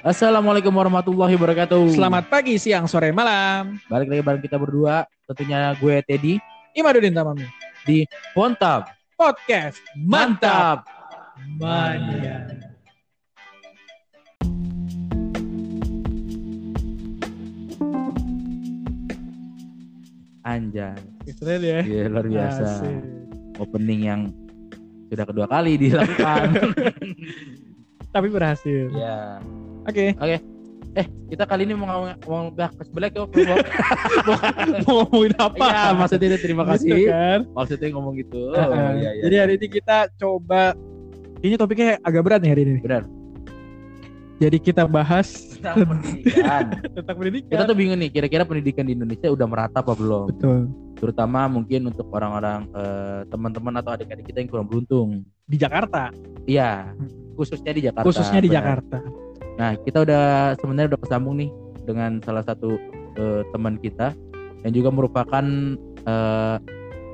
Assalamualaikum warahmatullahi wabarakatuh. Selamat pagi, siang, sore, malam. Balik lagi bareng kita berdua. Tentunya gue Teddy Imadudin Tamami. di Pontab. Podcast Mantap. Mania. Anjay. Keren ya. Iya, luar biasa. Asik. Opening yang sudah kedua kali dilakukan. Tapi berhasil. ya. Oke, Eh, kita kali ini mau ngomong ngomong bakas belak yuk. mau ngomongin apa? Iya, maksudnya terima Gitu kasih. kan? Maksudnya ngomong gitu. Oh, Heeh. iya, iya. Jadi hari ini kita coba ini topiknya agak berat nih hari ini. Benar. Jadi kita bahas Tentang pendidikan. tentang pendidikan. Kita tuh bingung nih, kira-kira pendidikan di Indonesia udah merata apa belum? betul Terutama mungkin untuk orang-orang eh, teman-teman atau adik-adik kita yang kurang beruntung. di Jakarta, Iya, khususnya di Jakarta. khususnya di benar. Jakarta. Nah, kita udah sebenarnya udah kesambung nih dengan salah satu eh, teman kita yang juga merupakan eh,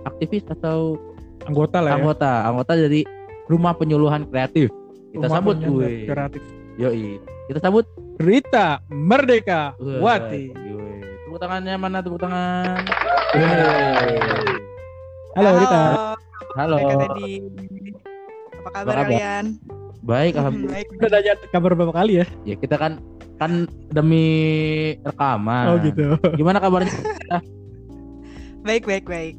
aktivis atau Anggota lah ya. anggota, anggota dari Rumah Penyuluhan Kreatif. Kita Rumah sambut gue. kreatif. Yoi. Kita sambut Rita Merdeka Wah, Wati. yoi. Tepuk tangannya mana tepuk tangan? Halo Rita. Halo. Mereka tadi. Apa kabar kabar? kalian? Baik, Hmm, alhamdulillah. Baik. Udah nanya kabar berapa kali ya? Ya kita kan kan demi rekaman. Oh gitu. Gimana kabarnya? Baik, baik, baik.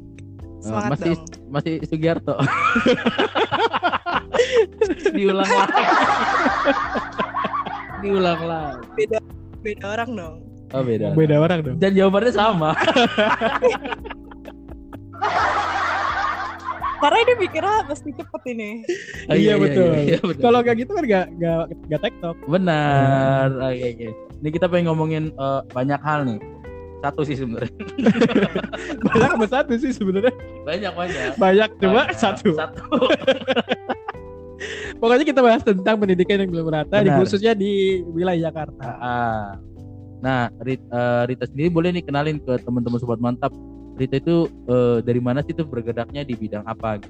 Semangat masih dong. masih Sugiarto. Diulang lagi. Diulang lagi. Beda beda orang dong. Oh beda. Beda orang dong. Dan jawabannya sama. Karena ini mikirnya pasti cepet ini. Oh, Iya, betul. iya, betul. Kalau kayak gitu kan gak gak gak tektok. benar. Oke oke. Ini kita pengen ngomongin eh, banyak hal nih. Satu sih sebenarnya. Banyak sama satu sih sebenarnya. Banyak banyak. Banyak coba Banyak. satu. Satu. Pokoknya kita bahas tentang pendidikan yang belum merata di khususnya di wilayah Jakarta. Ah. Nah, Rita, eh, Rita sendiri boleh nih kenalin ke teman-teman sobat mantap. Rita itu eh, dari mana sih tuh bergeraknya di bidang apa?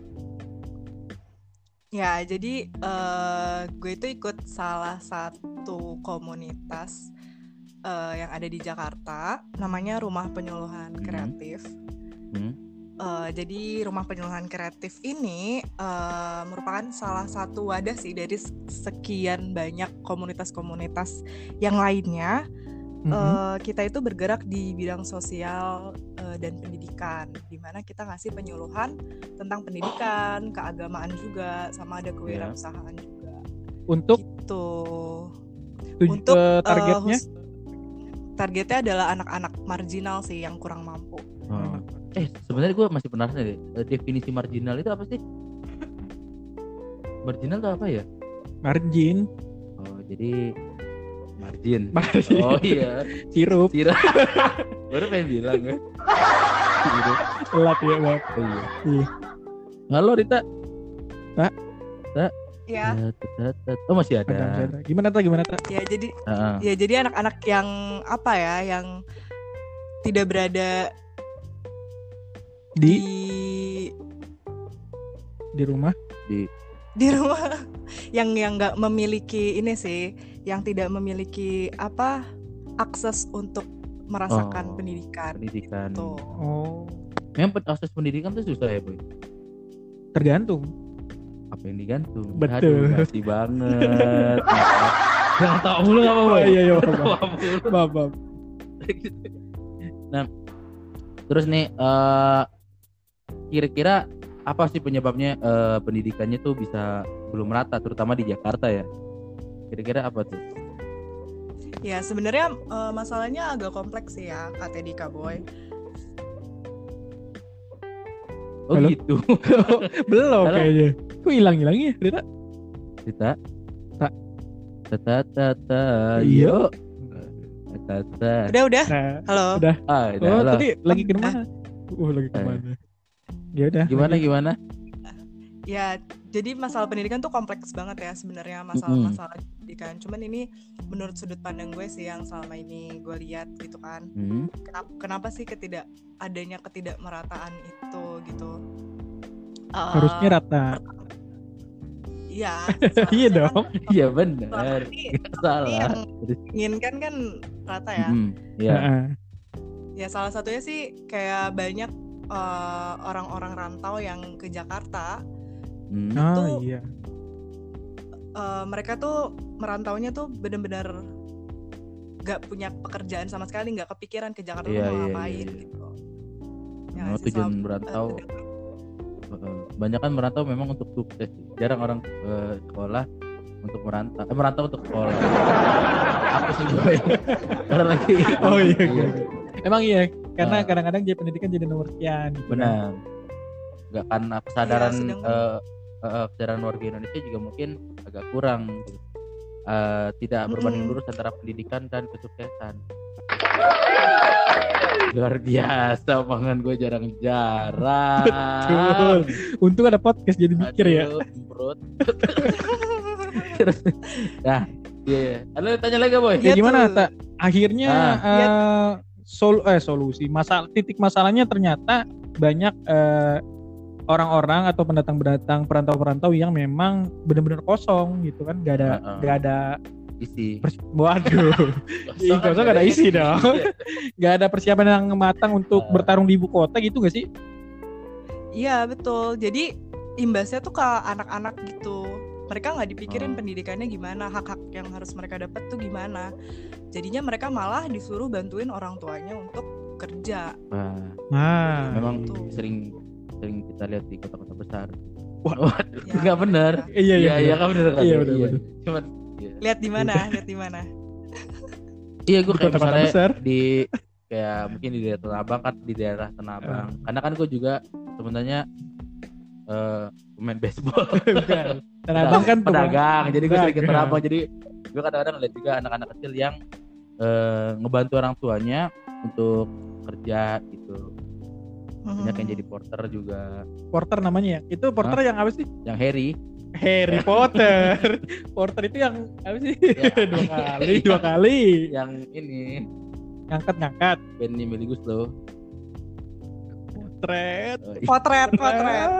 Ya, jadi eh, gue itu ikut salah satu komunitas eh, yang ada di Jakarta, namanya Rumah Penyuluhan Hmm. Kreatif. Hmm? Eh, jadi Rumah Penyuluhan Kreatif ini eh, merupakan salah satu wadah sih dari sekian banyak komunitas-komunitas yang lainnya Mhm. Eh, kita itu bergerak di bidang sosial eh, dan pendidikan, di mana kita ngasih penyuluhan tentang pendidikan, keagamaan juga, sama ada kewirausahaan juga. Untuk Gitu. tuj- Untuk eh, targetnya hus- targetnya adalah anak-anak marginal sih yang kurang mampu. Oh. Eh, sebenarnya gue masih penasaran deh. Eh, Definisi marginal itu apa sih? Marginal itu apa ya? margin, Oh, jadi margin. margin, Oh iya, sirup, Tira. Baru pengen bilang ya. Gitu. telat ya Bang. Oh, iya. Iya. Halo Rita. Ya, Tet, tet, tet. Oh masih Ada, masih ada. ada. Gimana tak gimana tak? ya jadi Heeh. ya jadi anak-anak yang apa ya, yang tidak berada Di di di rumah. di rumah yang yang nggak memiliki ini sih yang tidak memiliki apa akses untuk merasakan Oh, pendidikan Pendidikan. tuh Oh, Memang pen- akses pendidikan tuh susah ya, Boy. tergantung. Apa yang digantung? Betul. Aduh, kasih banget. Jangan tahu mulu apa-apa. Oh, iya, iya, Tawa maaf. nah, terus nih eh kira-kira apa sih penyebabnya eh, pendidikannya tuh bisa belum rata terutama di Jakarta ya? Kira-kira apa tuh? ya sebenarnya eh, masalahnya agak kompleks sih ya KTD Boy Oh Halo? gitu. Belum Halo? kayaknya. Kok hilang-hilangnya, Rita? Kita Tak. Tata tata Iya. Tata. udah udah Nah, halo udah. Ah, udah Oh, lah. tadi lagi ke mana? Uh, lagi ke Eh. mana? Ya udah. Gimana lanjut. gimana? Ya jadi masalah pendidikan tuh kompleks banget ya sebenarnya masalah-masalah pendidikan cuman ini menurut sudut pandang gue sih yang selama ini gue lihat gitu kan Hmm. kenapa, kenapa sih ketidak adanya ketidakmerataan itu gitu Eh, Harusnya rata. Iya. Iya seharusnya dong. kan Iya benar. salah. yang inginkan kan rata ya. mm, Iya. Heeh. Ya salah satunya sih kayak banyak eh, orang-orang rantau yang ke Jakarta. Mm. Ah Itu- iya. eh, mereka tuh merantaunya tuh bener-bener gak punya pekerjaan sama sekali, nggak kepikiran ke Jakarta Iya, tuh mau iya, ngapain iya, iya. gitu. Ya sih, tujuan merantau eh, eh, banyak kan merantau memang untuk sukses. Jarang orang eh, sekolah untuk merantau, eh, merantau untuk sekolah. Aku sih boy. Karena lagi. Oh iya, iya. Emang iya, karena Ah. kadang-kadang jadi pendidikan jadi nomor sekian. gitu kan. Benar. Nggak karena kesadaran Iya, sedangkan- eh, eh, eh, kesadaran warga Indonesia juga mungkin agak kurang. gitu. Eh, tidak berbanding Mm-mm. lurus antara pendidikan dan kesuksesan. Luar biasa, pangan gue jarang-jarang. Betul. Untung ada podcast jadi mikir ya. Aduh, embrut. Terus, nah, iya. yeah. Tanya lagi boy. Ya Iya gimana tak? Akhirnya Ah. eh, sol eh solusi masalah titik masalahnya ternyata banyak eh, orang-orang atau pendatang-pendatang perantau-perantau yang memang benar-benar kosong gitu kan nggak ada Heeh. nggak ada Isi. pers- waduh Ih, kosong nggak ada isi dong. Nggak ada persiapan yang matang untuk Ah. bertarung di ibu kota gitu gak sih Iya betul. Jadi imbasnya tuh ke anak-anak gitu. Mereka nggak dipikirin Oh. pendidikannya gimana, hak-hak yang harus mereka dapat tuh gimana. Jadinya mereka malah disuruh bantuin orang tuanya untuk kerja. Wah, nah memang Tuh. sering sering kita lihat di kota-kota besar. Wah. Waduh, Ya, nggak benar. iya Iya, iya kan benar kan. Iya, benar, benar. Cuman iya. Lihat di mana? Lihat di mana? Iya, gue kayak misalnya besar. di kayak mungkin di daerah Tanah Abang kan di daerah Tanah Ah. Abang. Karena kan gue juga sebenarnya eh pemain baseball. Bukan. Tanah Abang kan pedagang. Jadi gue sering ke Pedagang. Tanah Abang. Jadi gue kadang-kadang ngeliat juga anak-anak kecil yang eh, ngebantu orang tuanya untuk kerja gitu. Banyak yang jadi porter juga. porter namanya ya itu porter yang apa sih Yang Harry. Harry Potter porter itu yang apa sih Ya. dua kali dua kali Yang ini ngangkat ngangkat Benny Meligus loh. potret Oh, iya. Potret, potret.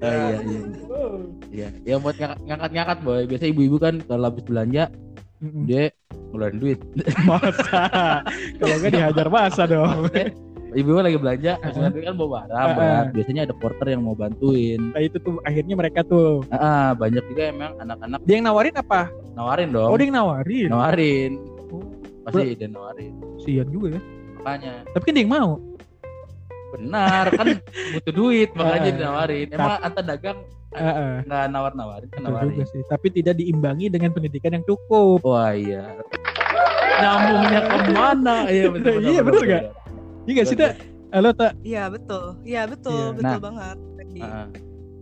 Oh, iya, iya. Iya, yang buat ngangkat- ngangkat-ngangkat boy. Biasa ibu-ibu kan kalau habis belanja Mm-mm. dia ngeluarin duit. masa kalau enggak dihajar masa dong Ibu lagi belanja, ngambil kan bawa barang. Uh-uh. Bang. Biasanya ada porter yang mau bantuin. nah itu tuh akhirnya mereka tuh Ah, ah, banyak juga emang anak-anak dia yang nawarin apa nawarin dong. oh dia yang nawarin nawarin. Oh, Pasti dia nawarin. sian juga ya Makanya tapi kan dia yang mau benar kan butuh duit makanya Uh-uh. dinawarin. Emang anta dagang Heeh, nggak nawar-nawarin kan betul nawarin. juga sih tapi tidak diimbangi dengan pendidikan yang cukup Wah iya. Nyambungnya ke mana? Iya betul. Iya, bener nggak? Iya gak sih tak halo tak Iya betul. Iya betul, Iya. betul Nah. banget. Heeh.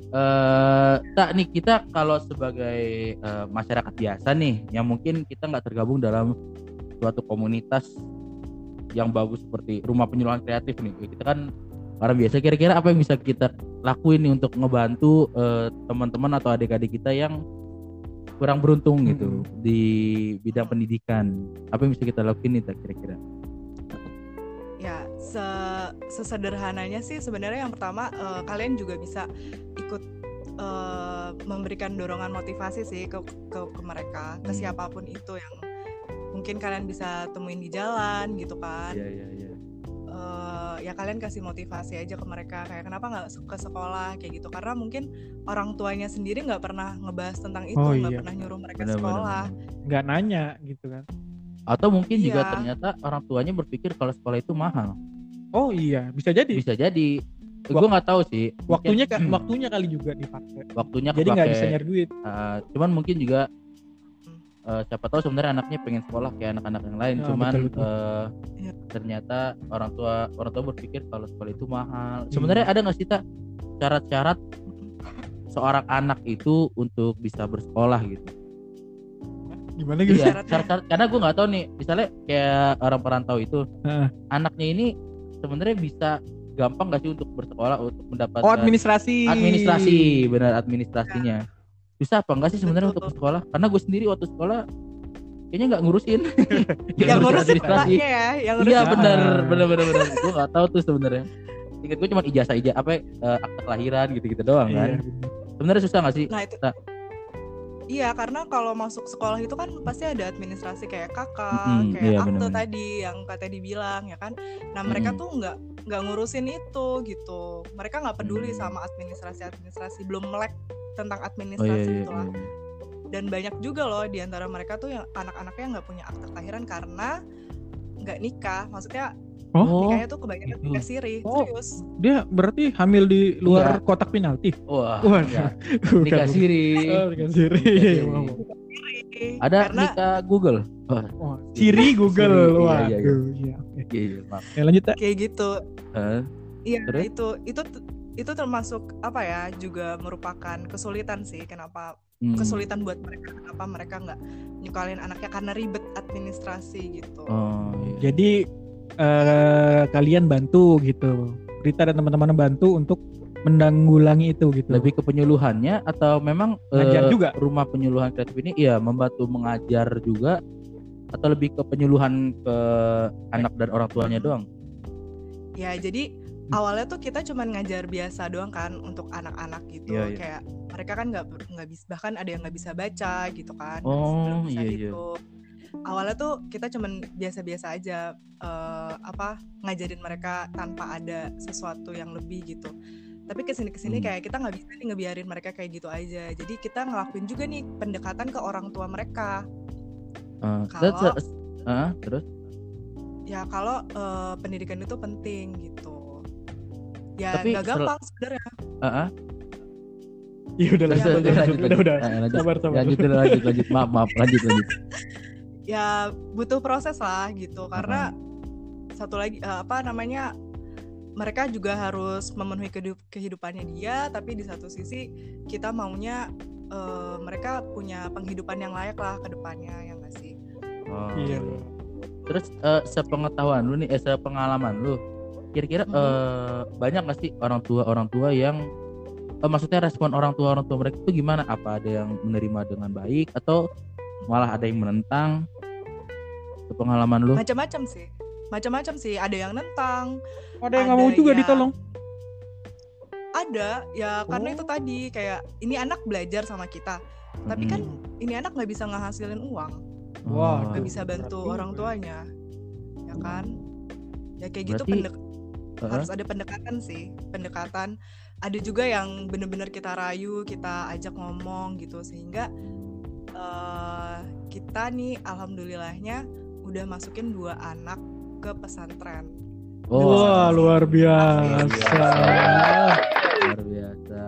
Eh, tak nih kita kalau sebagai eh, masyarakat biasa nih, yang mungkin kita nggak tergabung dalam suatu komunitas yang bagus seperti rumah penyuluhan kreatif nih. Kita kan orang biasa. Kira-kira apa yang bisa kita lakuin nih untuk ngebantu eh, teman-teman atau adik-adik kita yang kurang beruntung gitu di bidang pendidikan? Apa yang bisa kita lakuin nih tak kira-kira? Se- sesederhananya sih sebenarnya yang pertama eh, kalian juga bisa ikut eh, memberikan dorongan motivasi sih ke ke, ke mereka, ke Hmm. siapa pun itu yang mungkin kalian bisa temuin di jalan gitu kan. Iya iya iya. Eh, ya kalian kasih motivasi aja ke mereka kayak kenapa nggak ke sekolah kayak gitu karena mungkin orang tuanya sendiri nggak pernah ngebahas tentang itu Oh, nggak iya. pernah nyuruh mereka Benar, sekolah nggak nanya gitu kan Atau mungkin juga Iya. ternyata orang tuanya berpikir kalau sekolah itu mahal. Oh iya bisa jadi Bisa jadi. Gue nggak tahu sih. Mungkin waktunya ka- waktunya kali juga dipakai waktunya jadi nggak bisa nyari duit Eh, cuman mungkin juga eh, siapa tahu sebenarnya anaknya pengen sekolah kayak anak-anak yang lain. Ya, cuman betul, betul. eh, Iya. ternyata orang tua orang tua berpikir kalau sekolah itu mahal. Iya. Sebenarnya ada nggak sih tak syarat-syarat seorang anak itu untuk bisa bersekolah gitu? gimana gitu Iya, Syaratnya? syarat-syarat karena gue nggak tahu nih, misalnya kayak orang perantau itu, Heeh. anaknya ini sebenarnya bisa gampang gak sih untuk bersekolah untuk mendapatkan oh administrasi administrasi, benar administrasinya. Susah apa enggak sih sebenarnya untuk bersekolah? Karena gue sendiri waktu sekolah kayaknya nggak ngurusin. yang ngurusin administrasi. ya yang Iya benar, benar benar benar. gue nggak tahu tuh sebenarnya. Ingat gue cuma ijazah ijazah apa eh, akte kelahiran gitu-gitu doang Iya, kan. bener. Sebenarnya susah nggak sih? nah itu Iya, karena kalau masuk sekolah itu kan pasti ada administrasi kayak kakak, Mm-mm, kayak iya, akte tadi yang katanya dibilang ya kan. Nah mereka Mm-mm. tuh nggak nggak ngurusin itu gitu. Mereka nggak peduli Hmm. sama administrasi-administrasi, belum melek tentang Oh iya administrasi iya. itulah. iya. Dan banyak juga loh di antara mereka tuh yang anak-anaknya nggak punya akte kelahiran karena nggak nikah. Maksudnya Oh, nikahnya tuh kebanyakan gitu. nikah siri, Oh. serius. dia berarti hamil di luar Iya. kotak penalti. Wah, enggak. Nikah bukan. siri. Oh, nikah siri. Nikah Iya, iya, siri. Ada karena nikah Google. Wah, Oh, Siri Google. Siri, iya, Waduh, iya, iya. iya. oke. iya, iya, maaf. Oke, lanjut tak. kayak gitu. Iya Terus? itu itu itu termasuk apa ya juga merupakan kesulitan sih kenapa hmm. kesulitan buat mereka kenapa mereka nggak nyukalin anaknya karena ribet administrasi gitu. Oh, iya. Jadi eh, kalian bantu gitu. Rita dan teman-teman bantu untuk menanggulangi itu gitu. lebih ke penyuluhannya atau memang eh, Ngajar juga? rumah penyuluhan kreatif ini iya membantu mengajar juga atau lebih ke penyuluhan ke anak dan orang tuanya doang Ya jadi awalnya tuh kita cuman ngajar biasa doang kan untuk anak-anak gitu Iya, iya. kayak mereka kan nggak nggak bisa bahkan ada yang nggak bisa baca gitu kan Oh, belum bisa iya, iya. hitung. Awalnya tuh kita cuman biasa-biasa aja eh, apa ngajarin mereka tanpa ada sesuatu yang lebih gitu tapi ke sini ke sini Hmm. kayak kita nggak bisa nih ngebiarin mereka kayak gitu aja jadi kita ngelakuin juga nih pendekatan ke orang tua mereka Eh, Kalau- terus eh, terus ya kalau eh, pendidikan itu penting gitu ya Tapi nggak sel- gampang sebenarnya eh, eh, Ya udah terus, lanjut, terus, lanjut, lanjut, udah, lanjut. udah. Eh, lanjut. Sabar, sabar. lanjut dulu, lanjut lanjut maaf maaf lanjut lanjut ya butuh proses lah gitu karena satu lagi eh, apa namanya mereka juga harus memenuhi kehidup- kehidupannya dia tapi di satu sisi kita maunya eh, mereka punya penghidupan yang layak lah ke depannya ya nggak sih Oh. Iya. terus eh, sepengetahuan lu nih eh sepengalaman lu kira-kira Mhm. eh, banyak gak sih orang tua orang tua yang eh, maksudnya respon orang tua orang tua mereka itu gimana apa ada yang menerima dengan baik atau malah ada yang menentang sepengalaman lu macam-macam sih macam-macam sih ada yang nentang Ada yang nggak mau juga yang- ditolong. ada ya karena Oh. itu tadi kayak ini anak belajar sama kita tapi kan Mm. ini anak nggak bisa ngehasilin uang Wah, Oh. nggak bisa bantu berarti- orang tuanya ya kan ya kayak gitu Berarti- pendek Heeh. harus ada pendekatan sih pendekatan ada juga yang bener-bener kita rayu kita ajak ngomong gitu sehingga eh, kita nih alhamdulillahnya udah masukin dua anak ke pesantren Oh, Wah, luar biasa. luar biasa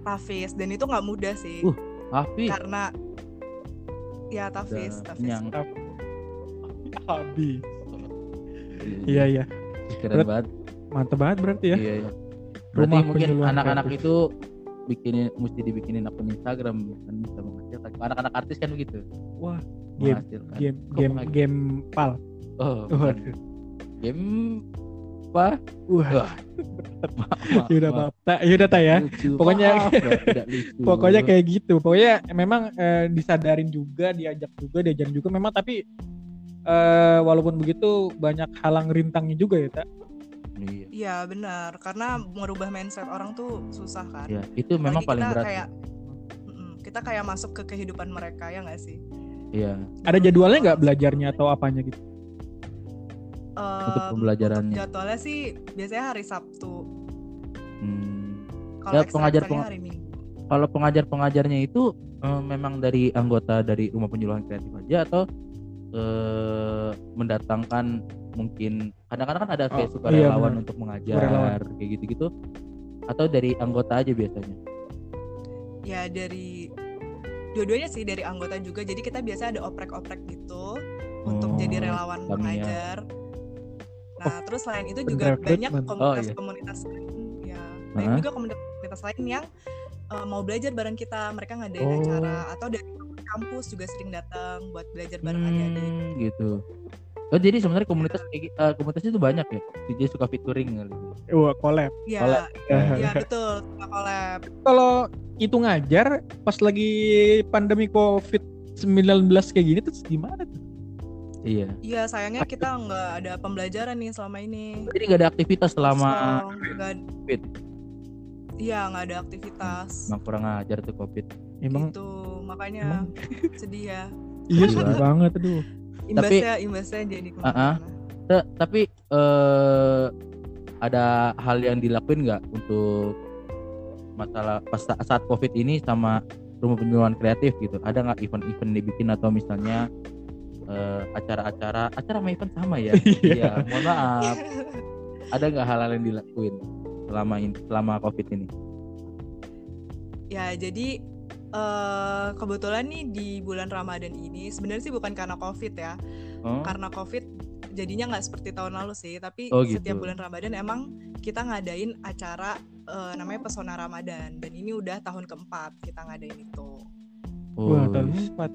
Tafis dan itu nggak mudah sih Uh, Hafi karena ya Tafis udah Tafis kenyang. Habis. Iya, iya. keren Berat- banget Mantap banget berarti ya. Iya, iya. Berarti Rumah mungkin anak-anak itu bikinin mesti dibikinin akun Instagram kan bisa menghasilkan. Anak-anak artis kan begitu. Wah, game, Menghasilkan. game Kok game lagi? game pal. Oh. Waduh. game apa? Wah, maaf, yaudah maaf. maaf. Tak, yaudah tak ya. Lucu, Pokoknya- maaf. Pokoknya kayak gitu. Pokoknya memang eh, disadarin juga, diajak juga, diajarin juga. Memang tapi eh, walaupun begitu banyak halang rintangnya juga ya, tak. Iya. iya benar karena merubah mindset orang tuh susah kan Iya, itu memang Apalagi paling kita berat. kayak kita kayak masuk ke kehidupan mereka ya nggak sih Iya. Ada jadwalnya nggak belajarnya atau apanya gitu? Untuk Em, pembelajarannya. untuk jadwalnya sih biasanya hari Sabtu Hmm. kalau Ya, pengajar- peng- hari Minggu Kalau pengajar-pengajarnya itu eh, memang dari anggota dari rumah penyuluhan kreatif aja atau eh, mendatangkan mungkin kadang-kadang kan ada kayak Oh, sukarelawan iya, untuk mengajar Sukarelawan. kayak gitu-gitu atau dari anggota aja biasanya. ya dari dua-duanya sih dari anggota juga jadi kita biasa ada oprek-oprek gitu untuk Oh, jadi relawan Tamiya. pengajar nah terus selain itu juga banyak Oh, iya. komunitas-komunitas lain ya banyak juga komunitas lain yang eh, mau belajar bareng kita mereka ngadain Oh. acara atau dari kampus juga sering datang buat belajar bareng adik-adik Hmm, gitu. Oh jadi sebenarnya komunitas gi- eh, komunitas itu banyak ya. DJ suka featuring kali. Wah, collab. ya Collab. ya betul suka collab Kalau itu ngajar pas lagi pandemi COVID-19 kayak gini terus gimana tuh? Iya. iya sayangnya kita nggak ada pembelajaran nih selama ini Jadi nggak ada aktivitas selama COVID. iya nggak ada aktivitas Emang kurang ajar tuh COVID. Emang gitu makanya Emang? sedih ya. Iya sedih banget aduh. Imbasnya imbasnya jadi ke mana-mana. Ta- tapi eh ada hal yang dilakuin nggak untuk masalah pas sa- saat covid ini sama rumah penyuluhan kreatif gitu? Ada nggak event-event dibikin atau misalnya eh, acara-acara acara sama event sama ya? Iya. iya mohon maaf. Ada nggak hal-hal yang dilakuin selama ini selama covid ini? Ya, jadi eh kebetulan nih di bulan Ramadan ini sebenarnya sih bukan karena Covid ya. oh Karena Covid jadinya nggak seperti tahun lalu sih, tapi Oh, gitu. setiap bulan Ramadan emang kita ngadain acara eh, namanya Pesona Ramadan dan ini udah tahun keempat kita ngadain itu. Wah, oh, tahun iya. empat.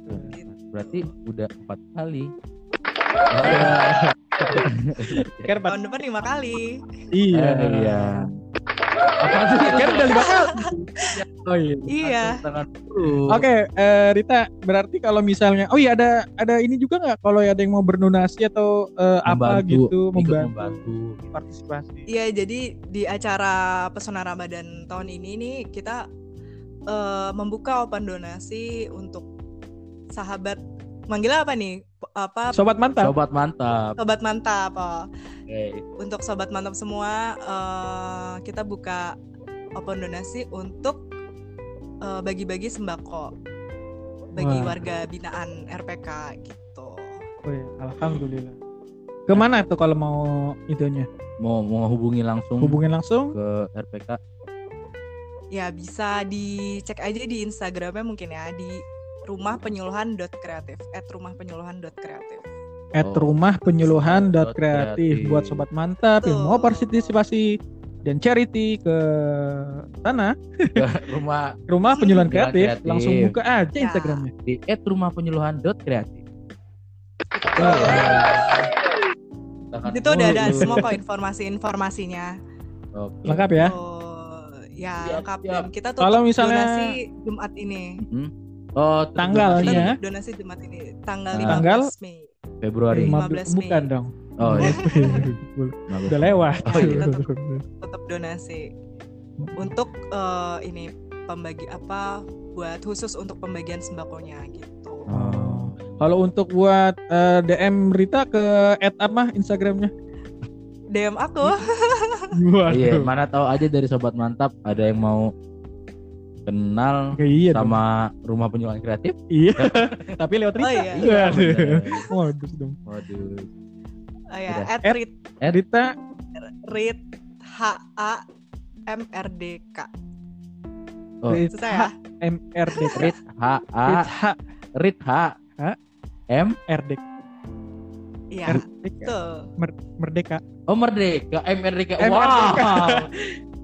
berarti udah empat kali Kan. Tahun depan lima kali. Iya. Eh, iya. Apa sih? Kan udah lima kali. Oh iya. Iya. Tangan dulu. Oke, eh, Rita, berarti kalau misalnya, oh iya ada ada ini juga nggak kalau ada yang mau berdonasi atau apa Membantu, gitu, ikut membantu, membantu. partisipasi. Iya, jadi di acara Pesona Ramadan tahun ini nih kita eh, membuka open donasi untuk sahabat manggilnya apa nih? Apa Sobat mantap. Sobat mantap. sobat mantap? oh. Oke. Untuk sobat mantap semua eh, kita buka open donasi untuk eh, bagi-bagi sembako bagi Wah. warga binaan RPK gitu. Oh iya, alhamdulillah. Ke mana tuh kalau mau itunya? Mau mau hubungi langsung Hubungin langsung? ke RPK. Ya bisa dicek aja di Instagramnya mungkin ya di rumah penyuluhan kreatif at rumah penyuluhan kreatif At Oh. rumah penyuluhan dot Dot kreatif buat sobat mantap yang mau partisipasi dan charity ke sana Rumah rumah penyuluhan kreatif, kreatif. langsung buka aja Ya. Instagramnya. di @rumahpenyuluhan.kreatif. Di situ udah ada semua kok informasi-informasinya. Oke. Lengkap ya? Oh, ya Siap, lengkap siap. dan kita tuh Kalau misalnya- donasi Jumat ini. Hmm? Oh, Tanggalnya? Donasi Jumat ini tanggal Ah. 15 Tanggal? Mei. Februari. Lima- 15 Mei. bukan dong. Oh iya. Udah lewat. Oh, iya. Tetap donasi untuk eh, ini pembagi apa buat khusus untuk pembagian sembakonya gitu. Oh. Kalau untuk buat eh, DM Rita ke at apa Instagramnya? DM aku. Waduh. Iya, mana tahu aja dari sobat mantap ada yang mau kenal Oke, iya dong. sama rumah penyuluhan kreatif. Iya. Tapi lewat Rita. Oh, iya. Iya. Waduh dong. Waduh. Oh ya, at Rit, Rita Rit H A M R D K. Oh. Rita Susah ya? MRD. Rit H A Rit H H. M RD. Iya, Merdeka. tuh. Merdeka. Oh Merdeka M Merdeka. M. Wow.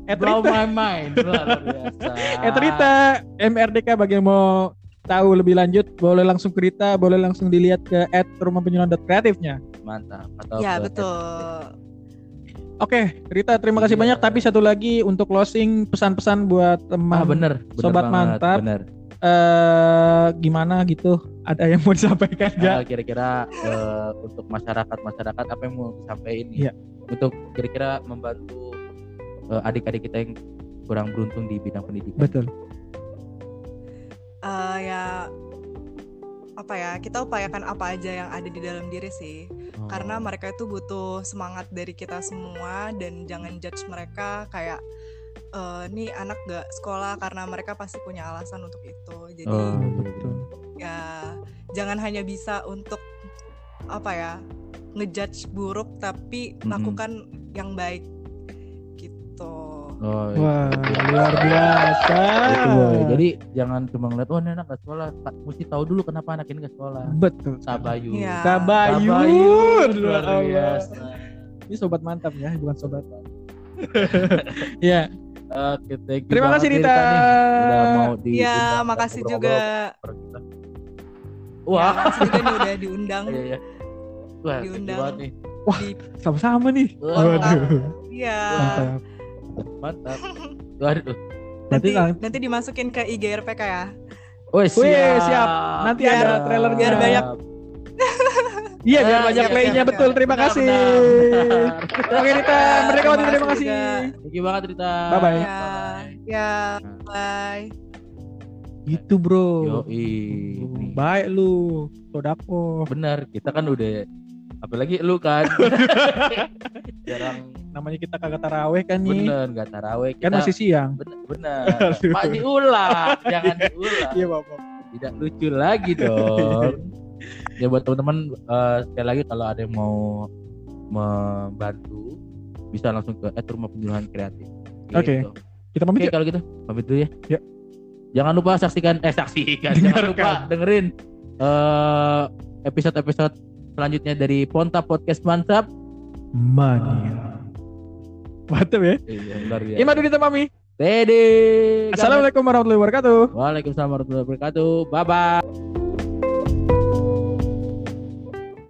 At Blow my mind. Luar biasa. At Rita MRDK bagi yang mau tahu lebih lanjut boleh langsung ke Rita, boleh langsung dilihat ke at rumah penyuluhan kreatifnya. Mantap. Atau Ya, betul. Oke, Rita terima kasih Iya. banyak. Tapi satu lagi untuk closing pesan-pesan buat teman Ah bener, bener Sobat banget, mantap. Bener. eh gimana gitu? Ada yang mau disampaikan nggak? Ah, kira-kira eh, untuk masyarakat masyarakat apa yang mau disampaikan Iya. untuk kira-kira membantu eh, adik-adik kita yang kurang beruntung di bidang pendidikan. Betul. Eh, ya apa ya kita upayakan apa aja yang ada di dalam diri sih Oh. karena mereka itu butuh semangat dari kita semua dan jangan judge mereka kayak eh nih anak gak sekolah karena mereka pasti punya alasan untuk itu jadi Oh, betul. ya jangan hanya bisa untuk apa ya ngejudge buruk tapi Mm-mm. lakukan yang baik gitu Oh, iya. Wah, luar biasa. Itu, boy. Jadi jangan cuma ngeliat, oh ini anak gak sekolah. Ta- Mesti tahu dulu kenapa anak ini gak sekolah. betul. Sabayun. Iya. Tabayun. Tabayun. Luar biasa. Ini sobat mantap ya, bukan sobat. ya, Oke, thank you terima banget kasih nih. Udah mau di ya makasih juga Wah, Ya, makasih juga nih udah diundang iya iya. Wah, Diundang. nih. Sama-sama nih. Wah. Waduh. iya Mantap. Mantap. Waduh. Nanti lang- nanti dimasukin ke IG RPK ya Wih, Wih, siap. Nanti Biar- ada trailernya. biar banyak. Iya, biar Ah, banyak iya, playnya iya, betul. iya. Terima Benar, kasih. benar. Oke Rita, mereka Terima terima kasih. Thank you banget Rita. Bye-bye. ya ya bye Gitu bro. Yo, Baik lu, sodako. bener kita kan udah apalagi lu kan jarang Namanya kita kagak taraweh kan nih. bener nggak taraweh Kan kita masih siang. bener, bener. Pak diulang jangan diulang Iya bapak. tidak lucu lagi dong ya buat teman-teman eh, sekali lagi kalau ada yang mau membantu bisa langsung ke at rumah penyuluhan kreatif Oke. Gitu. Kita pamit ya. kalau gitu pamit dulu ya. Ya. Jangan lupa saksikan eh saksikan jangan lupa dengerin eh, episode-episode selanjutnya dari Ponta Podcast Mantap. Mania. Mantap ya. Iya. Ima Dudita Mami. Tede. Assalamualaikum warahmatullahi wabarakatuh. Waalaikumsalam warahmatullahi wabarakatuh. Bye bye.